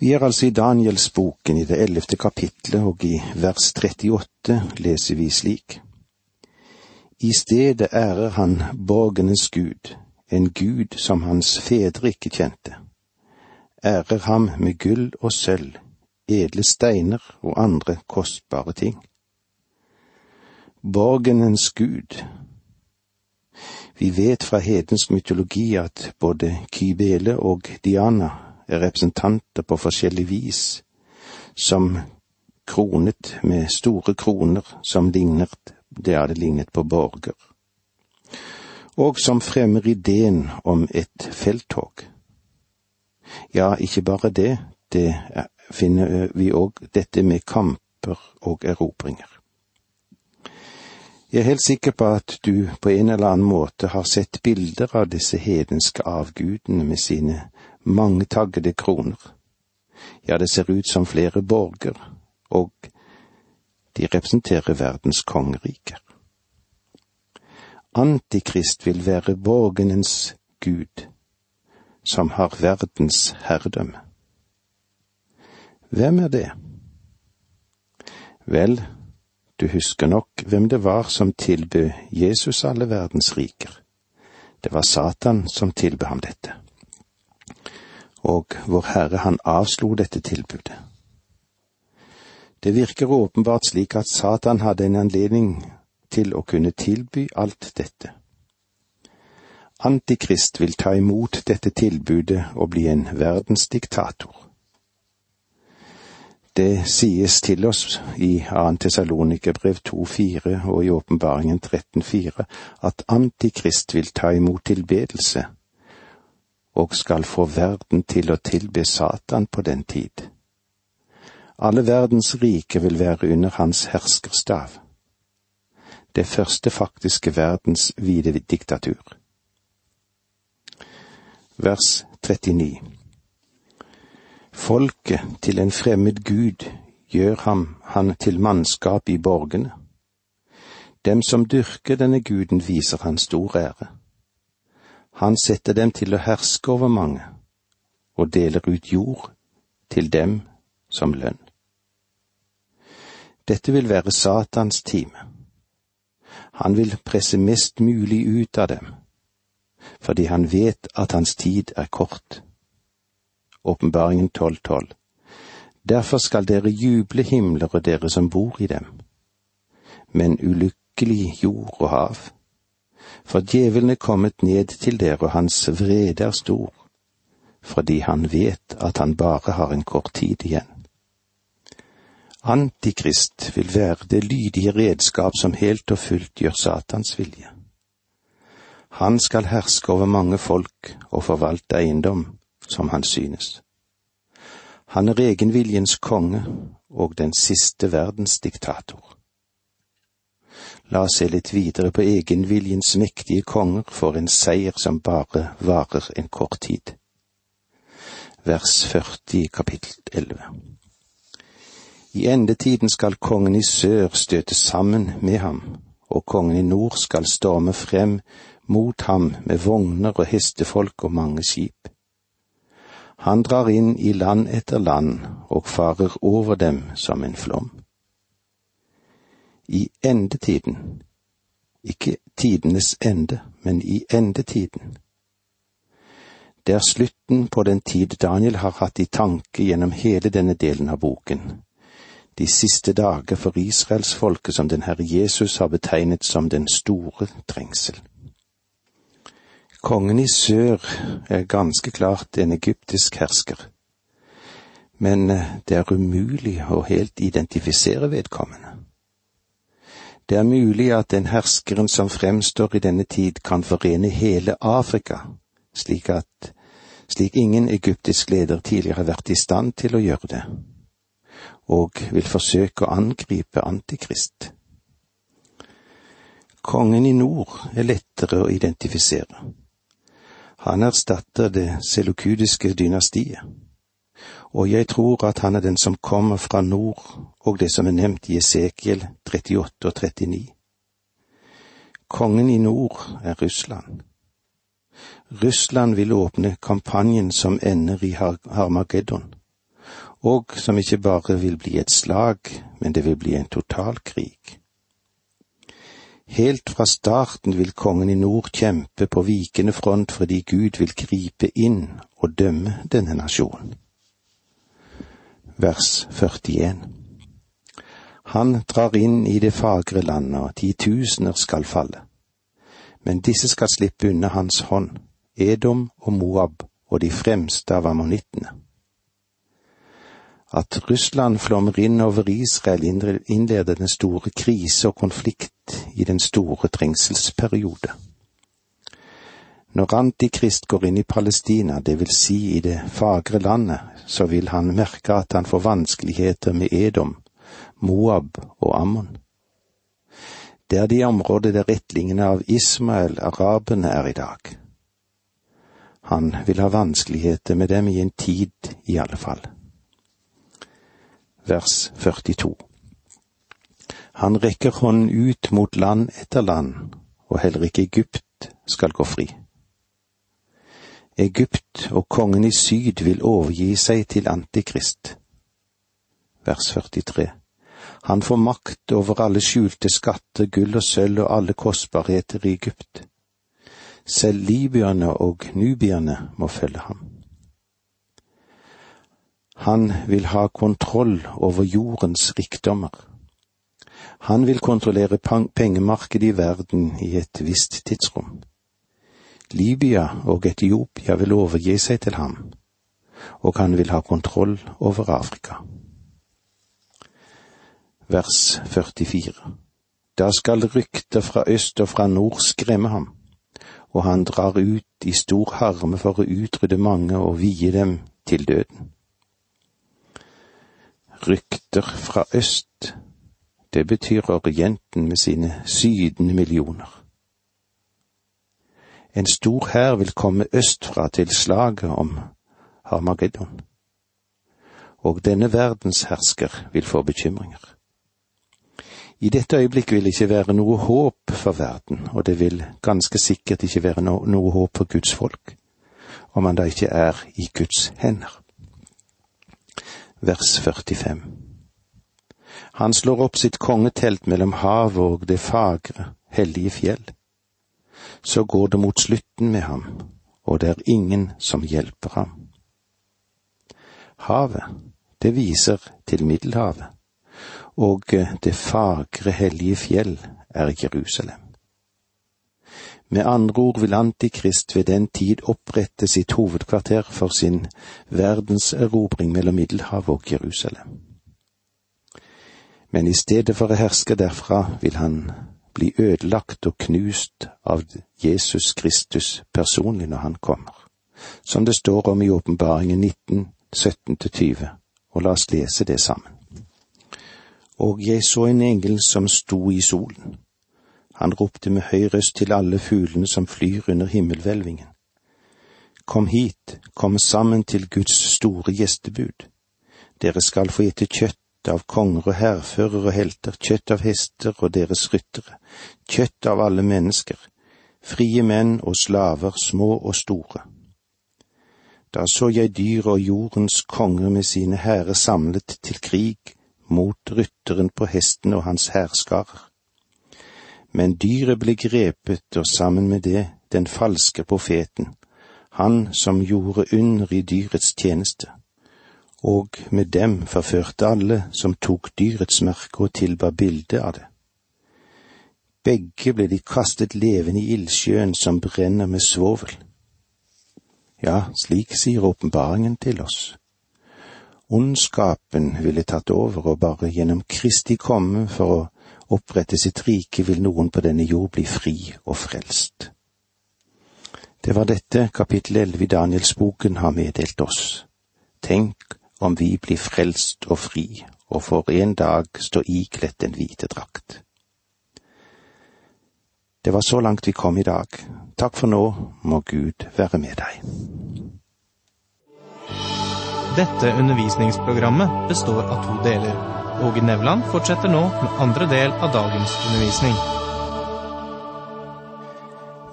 Vi er altså i Danielsboken i det ellevte kapitlet, og i vers 38 leser vi slik. I stedet ærer han borgenes Gud, en Gud som hans fedre ikke kjente. Ærer ham med gull og sølv, edle steiner og andre kostbare ting. Borgenens Gud. Vi vet fra hedensk mytologi at både Kybele og Diana representanter på forskjellig vis, som kronet med store kroner som lignet det hadde lignet på borger, og som fremmer ideen om et felttog. Ja, ikke bare det, det finner vi òg dette med kamper og erobringer. Jeg er helt sikker på at du på en eller annen måte har sett bilder av disse hedenske avgudene med sine mangetaggede kroner. Ja, det ser ut som flere borger, og de representerer verdens kongeriker. Antikrist vil være borgenens gud, som har verdens herredømme. Hvem er det? Vel, du husker nok hvem det var som tilbød Jesus alle verdens riker. Det var Satan som tilbød ham dette og Vår Herre han avslo dette tilbudet. Det virker åpenbart slik at Satan hadde en anledning til å kunne tilby alt dette. Antikrist vil ta imot dette tilbudet og bli en verdensdiktator. Det sies til oss i 2. Tessalonikerbrev 2,4 og i Åpenbaringen 13,4 at Antikrist vil ta imot tilbedelse og skal få verden til å tilbe Satan på den tid. Alle verdens rike vil være under hans herskerstav. Det første faktiske verdens vide diktatur. Vers 39 Folket til en fremmed gud gjør ham han til mannskap i borgene. Dem som dyrker denne guden viser han stor ære. Han setter dem til å herske over mange, og deler ut jord til dem som lønn. Dette vil være Satans time. Han vil presse mest mulig ut av dem, fordi han vet at hans tid er kort. Åpenbaringen 12.12. Derfor skal dere juble himler og dere som bor i dem. Men ulykkelig jord og hav, for djevelen er kommet ned til dere, og hans vrede er stor, fordi han vet at han bare har en kort tid igjen. Antikrist vil være det lydige redskap som helt og fullt gjør Satans vilje. Han skal herske over mange folk og forvalte eiendom som han synes. Han er egenviljens konge og den siste verdens diktator. La oss se litt videre på egenviljens mektige konger for en seier som bare varer en kort tid. Vers 40 kapittel 11 I endetiden skal kongen i sør støte sammen med ham, og kongen i nord skal storme frem mot ham med vogner og hestefolk og mange skip. Han drar inn i land etter land og farer over dem som en flom i endetiden. Ikke tidenes ende, men i endetiden. Det er slutten på den tid Daniel har hatt i tanke gjennom hele denne delen av boken. De siste dager for israelsfolket som den Herre Jesus har betegnet som den store trengsel. Kongen i sør er ganske klart en egyptisk hersker, men det er umulig å helt identifisere vedkommende. Det er mulig at den herskeren som fremstår i denne tid, kan forene hele Afrika, slik at slik ingen egyptisk leder tidligere har vært i stand til å gjøre det, og vil forsøke å angripe Antikrist. Kongen i nord er lettere å identifisere. Han erstatter det selukudiske dynastiet og jeg tror at han er den som kommer fra nord, og det som er nevnt i Esekiel 38 og 39. Kongen i nord er Russland. Russland vil åpne kampanjen som ender i Harmageddon, og som ikke bare vil bli et slag, men det vil bli en total krig. Helt fra starten vil kongen i nord kjempe på vikende front fordi Gud vil gripe inn og dømme denne nasjonen. Vers 41 Han drar inn i det fagre landet, og titusener skal falle. Men disse skal slippe unna hans hånd, Edom og Moab og de fremste av ammonittene. At Russland flommer inn over Israel innleder den store krise og konflikt i den store trengselsperiode. Når Antikrist går inn i Palestina, det vil si i det fagre landet, så vil han merke at han får vanskeligheter med Edom, Moab og Ammon. Det er de områder der rettlingene av Ismael, araberne, er i dag. Han vil ha vanskeligheter med dem i en tid, i alle fall. Vers 42 Han rekker hånden ut mot land etter land, og heller ikke Egypt skal gå fri. Egypt og kongen i syd vil overgi seg til Antikrist. Vers 43 Han får makt over alle skjulte skatter, gull og sølv og alle kostbarheter i Egypt. Selv libyerne og nubierne må følge ham. Han vil ha kontroll over jordens rikdommer. Han vil kontrollere pengemarkedet i verden i et visst tidsrom. Libya og Etiopia vil overgi seg til ham, og han vil ha kontroll over Afrika. Vers 44 Da skal rykter fra øst og fra nord skremme ham og han drar ut i stor harme for å utrydde mange og vie dem til døden. Rykter fra øst, det betyr Orienten med sine sydende millioner. En stor hær vil komme østfra til slaget om Harmageddon, og denne verdens hersker vil få bekymringer. I dette øyeblikk vil det ikke være noe håp for verden, og det vil ganske sikkert ikke være no noe håp for Guds folk, om man da ikke er i Guds hender. Vers 45 Han slår opp sitt kongetelt mellom havet og det fagre, hellige fjell. Så går det mot slutten med ham, og det er ingen som hjelper ham. Havet, det viser til Middelhavet og det fagre, hellige fjell er Jerusalem. Med andre ord vil Antikrist ved den tid opprette sitt hovedkvarter for sin verdenserobring mellom Middelhavet og Jerusalem. Men i stedet for å herske derfra vil han bli ødelagt og knust av Jesus Kristus personlig når han kommer, som det står om i åpenbaringen 19, 17-20, og la oss lese det sammen og jeg så en engel som sto i solen. Han ropte med høy røst til alle fuglene som flyr under himmelhvelvingen. Kom hit, kom sammen til Guds store gjestebud. Dere skal få ete kjøtt av konger og hærførere og helter, kjøtt av hester og deres ryttere, kjøtt av alle mennesker, frie menn og slaver, små og store. Da så jeg dyr og jordens konger med sine hærer samlet til krig mot rytteren på hesten og hans hærskarer. Men dyret ble grepet, og sammen med det den falske profeten, han som gjorde under i dyrets tjeneste, og med dem forførte alle som tok dyrets merke og tilba bilde av det. Begge ble de kastet levende i ildsjøen som brenner med svovel. Ja, slik sier åpenbaringen til oss. Ondskapen ville tatt over, og bare gjennom Kristi komme for å opprette sitt rike vil noen på denne jord bli fri og frelst. Det var dette kapittel elleve i Danielsboken har meddelt oss. Tenk om vi blir frelst og fri, og for en dag stå ikledt den hvite drakt. Det var så langt vi kom i dag. Takk for nå, må Gud være med deg. Dette undervisningsprogrammet består av to deler. Åge Nevland fortsetter nå med andre del av dagens undervisning.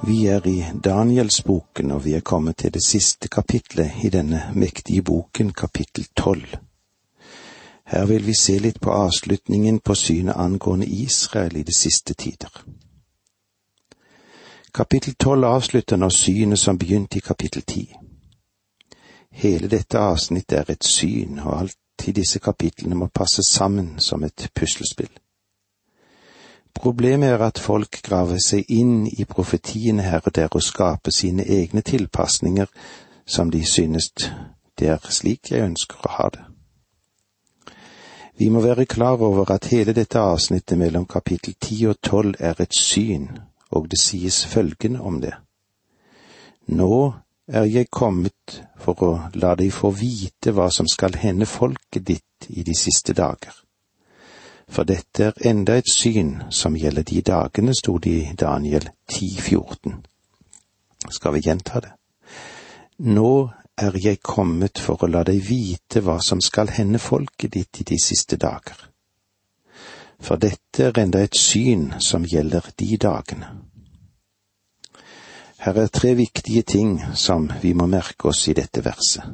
Vi er i Danielsboken, og vi er kommet til det siste kapitlet i denne mektige boken, kapittel tolv. Her vil vi se litt på avslutningen på synet angående Israel i de siste tider. Kapittel tolv avslutter nå synet som begynte i kapittel ti. Hele dette avsnittet er et syn, og alt i disse kapitlene må passe sammen som et puslespill. Problemet er at folk graver seg inn i profetiene her og der og skaper sine egne tilpasninger som de synes det er slik jeg ønsker å ha det. Vi må være klar over at hele dette avsnittet mellom kapittel ti og tolv er et syn, og det sies følgende om det. Nå er jeg kommet for å la deg få vite hva som skal hende folket ditt i de siste dager. For dette er enda et syn som gjelder de dagene, sto det i Daniel 10,14. Skal vi gjenta det? Nå er jeg kommet for å la deg vite hva som skal hende folket ditt i de siste dager. For dette er enda et syn som gjelder de dagene. Her er tre viktige ting som vi må merke oss i dette verset.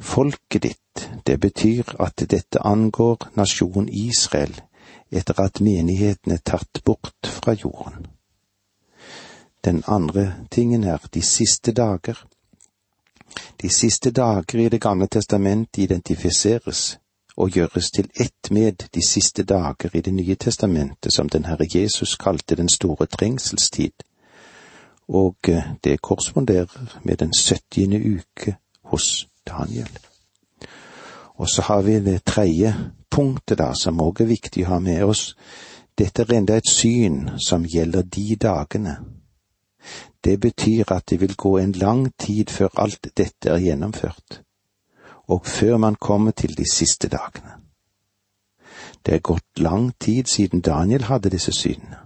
Folket ditt, det betyr at dette angår nasjonen Israel etter at menigheten er tatt bort fra jorden. Den andre tingen er de siste dager. De siste dager i Det gamle testamentet identifiseres og gjøres til ett med de siste dager i Det nye testamentet som den Herre Jesus kalte den store trengselstid, og eh, det korresponderer med den syttiende uke hos Daniel. Og så har vi det tredje punktet da, som òg er viktig å ha med oss. Dette er enda et syn som gjelder de dagene det betyr at det vil gå en lang tid før alt dette er gjennomført, og før man kommer til de siste dagene. Det er gått lang tid siden Daniel hadde disse synene.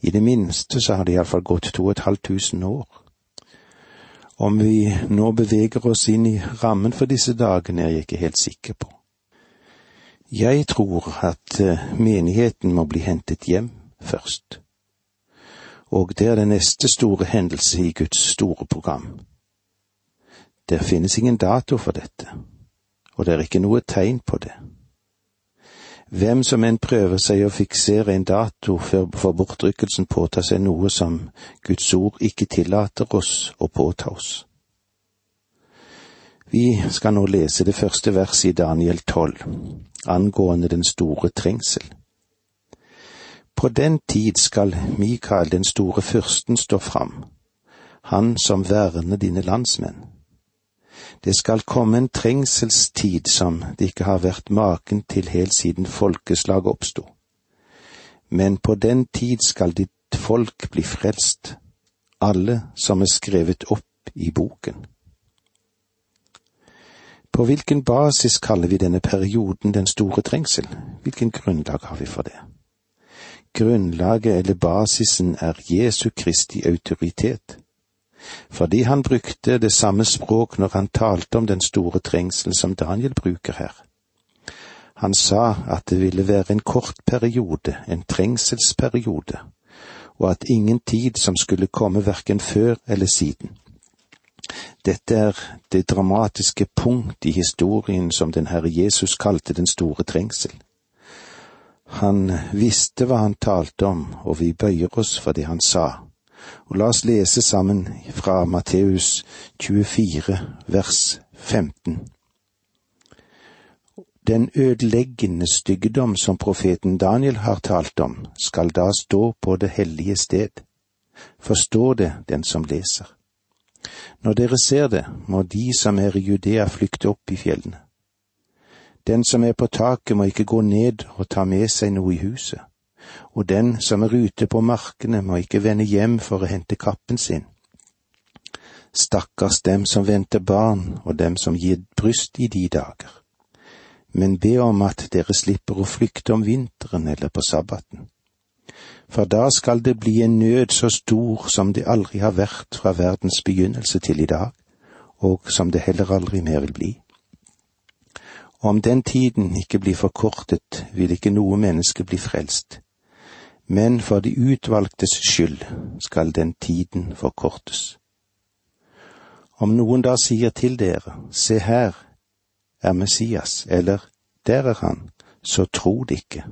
I det minste så har det iallfall gått to og et halvt tusen år. Om vi nå beveger oss inn i rammen for disse dagene, er jeg ikke helt sikker på. Jeg tror at eh, menigheten må bli hentet hjem først og det er den neste store hendelse i Guds store program. Det finnes ingen dato for dette, og det er ikke noe tegn på det. Hvem som enn prøver seg å fiksere en dato for bortrykkelsen, påtar seg noe som Guds ord ikke tillater oss å påta oss. Vi skal nå lese det første verset i Daniel 12, angående den store trengsel. På den tid skal Mikael den store fyrsten stå fram, han som verner dine landsmenn. Det skal komme en trengselstid som det ikke har vært maken til helt siden folkeslag oppsto. Men på den tid skal ditt folk bli frelst, alle som er skrevet opp i boken. På hvilken basis kaller vi denne perioden den store trengsel? Hvilken grunnlag har vi for det? grunnlaget eller basisen er Jesu Kristi autoritet. Fordi han brukte det samme språk når han talte om den store trengsel som Daniel bruker her. Han sa at det ville være en kort periode, en trengselsperiode, og at ingen tid som skulle komme verken før eller siden. Dette er det dramatiske punkt i historien som den Herre Jesus kalte den store trengsel. Han visste hva han talte om, og vi bøyer oss for det han sa. Og la oss lese sammen fra Matteus 24, vers 15. Den ødeleggende styggedom som profeten Daniel har talt om, skal da stå på det hellige sted. Forstår det den som leser. Når dere ser det, må de som er i Judea flykte opp i fjellene. Den som er på taket må ikke gå ned og ta med seg noe i huset, og den som er ute på markene må ikke vende hjem for å hente kappen sin. Stakkars dem som venter barn og dem som gir bryst i de dager. Men be om at dere slipper å flykte om vinteren eller på sabbaten. For da skal det bli en nød så stor som det aldri har vært fra verdens begynnelse til i dag, og som det heller aldri mer vil bli. Om den tiden ikke blir forkortet, vil ikke noe menneske bli frelst, men for de utvalgtes skyld skal den tiden forkortes. Om noen da sier til dere, se her, er Messias, eller der er han, så tro det ikke.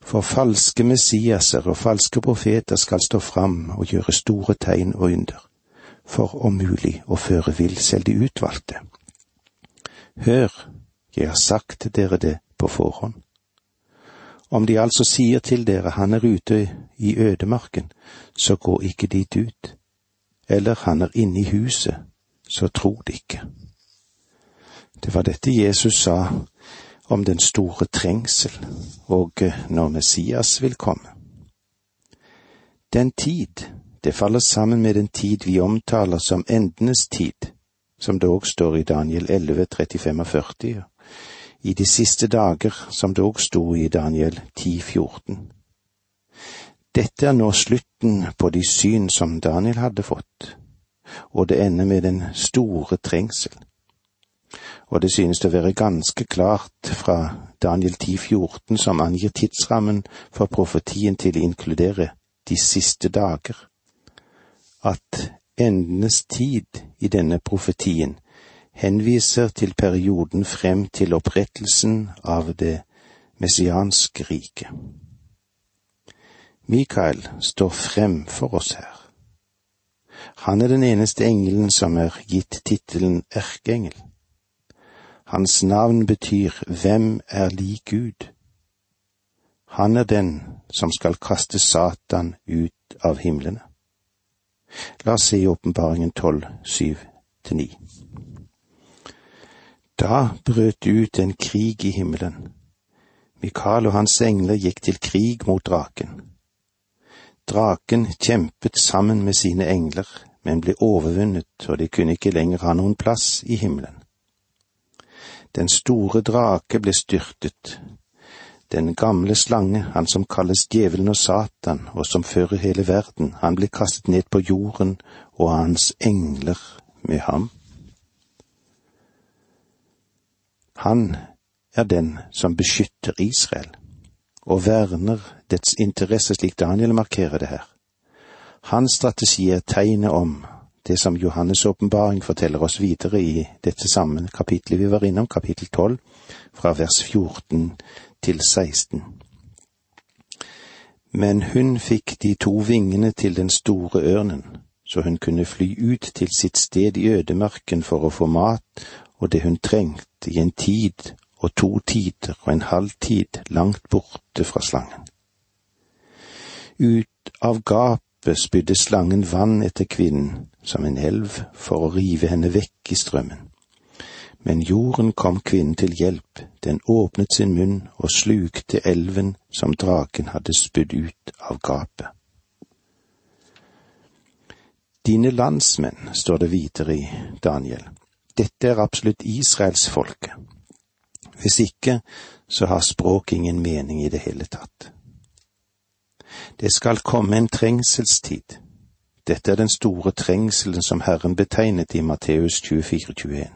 For falske Messiaser og falske profeter skal stå fram og gjøre store tegn og under, for om mulig å føre vill selv de utvalgte. Hør, jeg har sagt dere det på forhånd. Om de altså sier til dere han er ute i ødemarken, så gå ikke dit ut. Eller han er inne i huset, så tro det ikke. Det var dette Jesus sa om den store trengsel og eh, når Messias vil komme. Den tid, det faller sammen med den tid vi omtaler som endenes tid, som det òg står i Daniel 11, 35 og 40, i de siste dager, som det òg sto i Daniel 10, 14. Dette er nå slutten på de syn som Daniel hadde fått, og det ender med den store trengsel. Og det synes å være ganske klart fra Daniel 10, 14, som angir tidsrammen for profetien til å inkludere de siste dager, at endenes tid i denne profetien henviser til perioden frem til opprettelsen av det messianske riket. Mikael står frem for oss her. Han er den eneste engelen som er gitt tittelen erkeengel. Hans navn betyr Hvem er lik Gud? Han er den som skal kaste Satan ut av himlene. La oss se i Åpenbaringen tolv, syv til ni. Da brøt ut en krig i himmelen. Mikael og hans engler gikk til krig mot draken. Draken kjempet sammen med sine engler, men ble overvunnet, og de kunne ikke lenger ha noen plass i himmelen. Den store drake ble styrtet. Den gamle slange, han som kalles djevelen og Satan, og som fører hele verden, han ble kastet ned på jorden, og hans engler med ham. Han er den som beskytter Israel og verner dets interesse, slik Daniel markerer det her. Hans strategi er tegnet om det som Johannes' åpenbaring forteller oss videre i dette samme kapitlet vi var innom, kapittel 12, fra vers 14 til 16. Men hun fikk de to vingene til den store ørnen, så hun kunne fly ut til sitt sted i ødemarken for å få mat og det hun trengte i en tid og to tider og en halv tid langt borte fra slangen. Ut av gapet spydde slangen vann etter kvinnen som en elv for å rive henne vekk i strømmen. Men jorden kom kvinnen til hjelp, den åpnet sin munn og slukte elven som draken hadde spydd ut av gapet. Dine landsmenn, står det videre i Daniel, dette er absolutt israelsfolket. Hvis ikke, så har språk ingen mening i det hele tatt. Det skal komme en trengselstid. Dette er den store trengselen som Herren betegnet i Matteus 24, 21.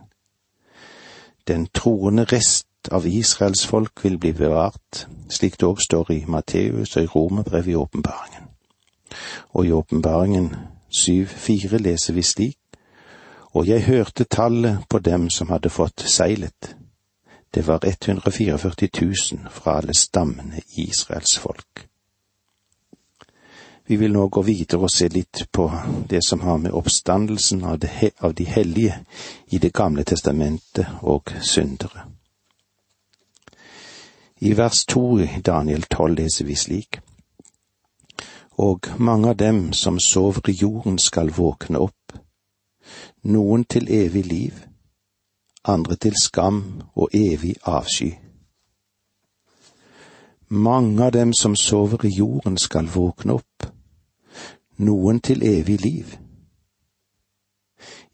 Den troende rest av Israels folk vil bli bevart, slik det òg står i Matteus og i Romerbrevet i åpenbaringen. Og i åpenbaringen 7,4 leser vi slik, og jeg hørte tallet på dem som hadde fått seilet, det var 144 000 fra alle stammene i Israels folk. Vi vil nå gå videre og se litt på det som har med oppstandelsen av, de hellige i Det gamle testamentet og syndere. I vers to i Daniel 12 leser vi slik. Og mange av dem som sover i jorden skal våkne opp, noen til evig liv, andre til skam og evig avsky. Mange av dem som sover i jorden skal våkne opp, noen til evig liv.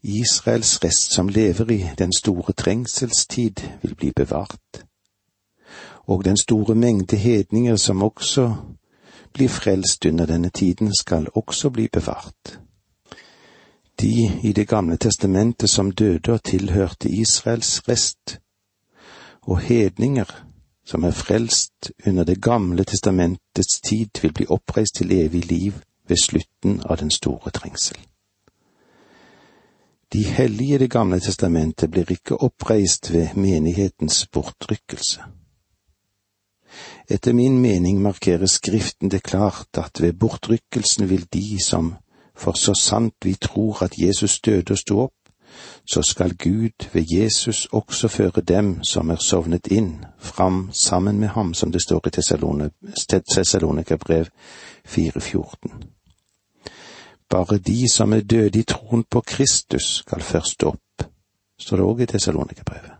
Israels rest som lever i den store trengselstid, vil bli bevart, og den store mengde hedninger som også blir frelst under denne tiden, skal også bli bevart de i Det gamle testamentet som døde og tilhørte Israels rest, og hedninger som er frelst under Det gamle testamentets tid, vil bli oppreist til evig liv ved slutten av den store trengsel. De hellige i Det gamle testamentet blir ikke oppreist ved menighetens bortrykkelse. Etter min mening markerer Skriften det klart at ved bortrykkelsen vil de som, for så sant vi tror at Jesus døde og sto opp, så skal Gud ved Jesus også føre dem som er sovnet inn, fram sammen med ham, som det står i Tessalonika-brev 4.14. Bare de som er døde i troen på Kristus, skal først opp, står det òg i Tessalonika-brevet.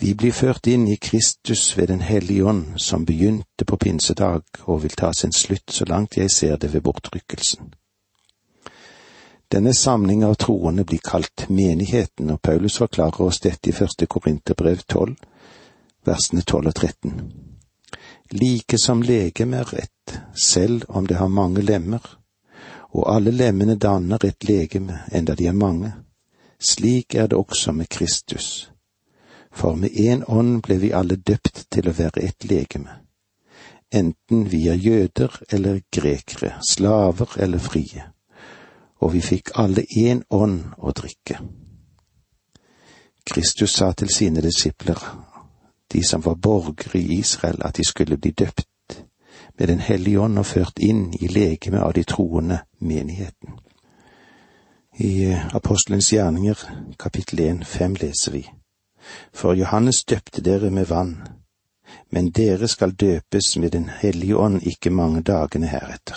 Vi blir ført inn i Kristus ved Den hellige ånd, som begynte på pinsedag og vil ta sin slutt så langt jeg ser det ved bortrykkelsen. Denne samling av troende blir kalt menigheten, og Paulus forklarer oss dette i første Korinterbrev 12, versene 12 og 13. Like som legeme er ett, selv om det har mange lemmer, og alle lemmene danner et legeme, enda de er mange. Slik er det også med Kristus. For med én ånd ble vi alle døpt til å være et legeme. Enten vi er jøder eller grekere, slaver eller frie. Og vi fikk alle én ånd å drikke. Kristus sa til sine disipler, de som var borgere i Israel, at de skulle bli døpt med Den hellige ånd og ført inn i legemet av de troende menigheten. I eh, Apostelens gjerninger, kapittel 1, 5 leser vi. For Johannes døpte dere med vann, men dere skal døpes med Den hellige ånd ikke mange dagene heretter.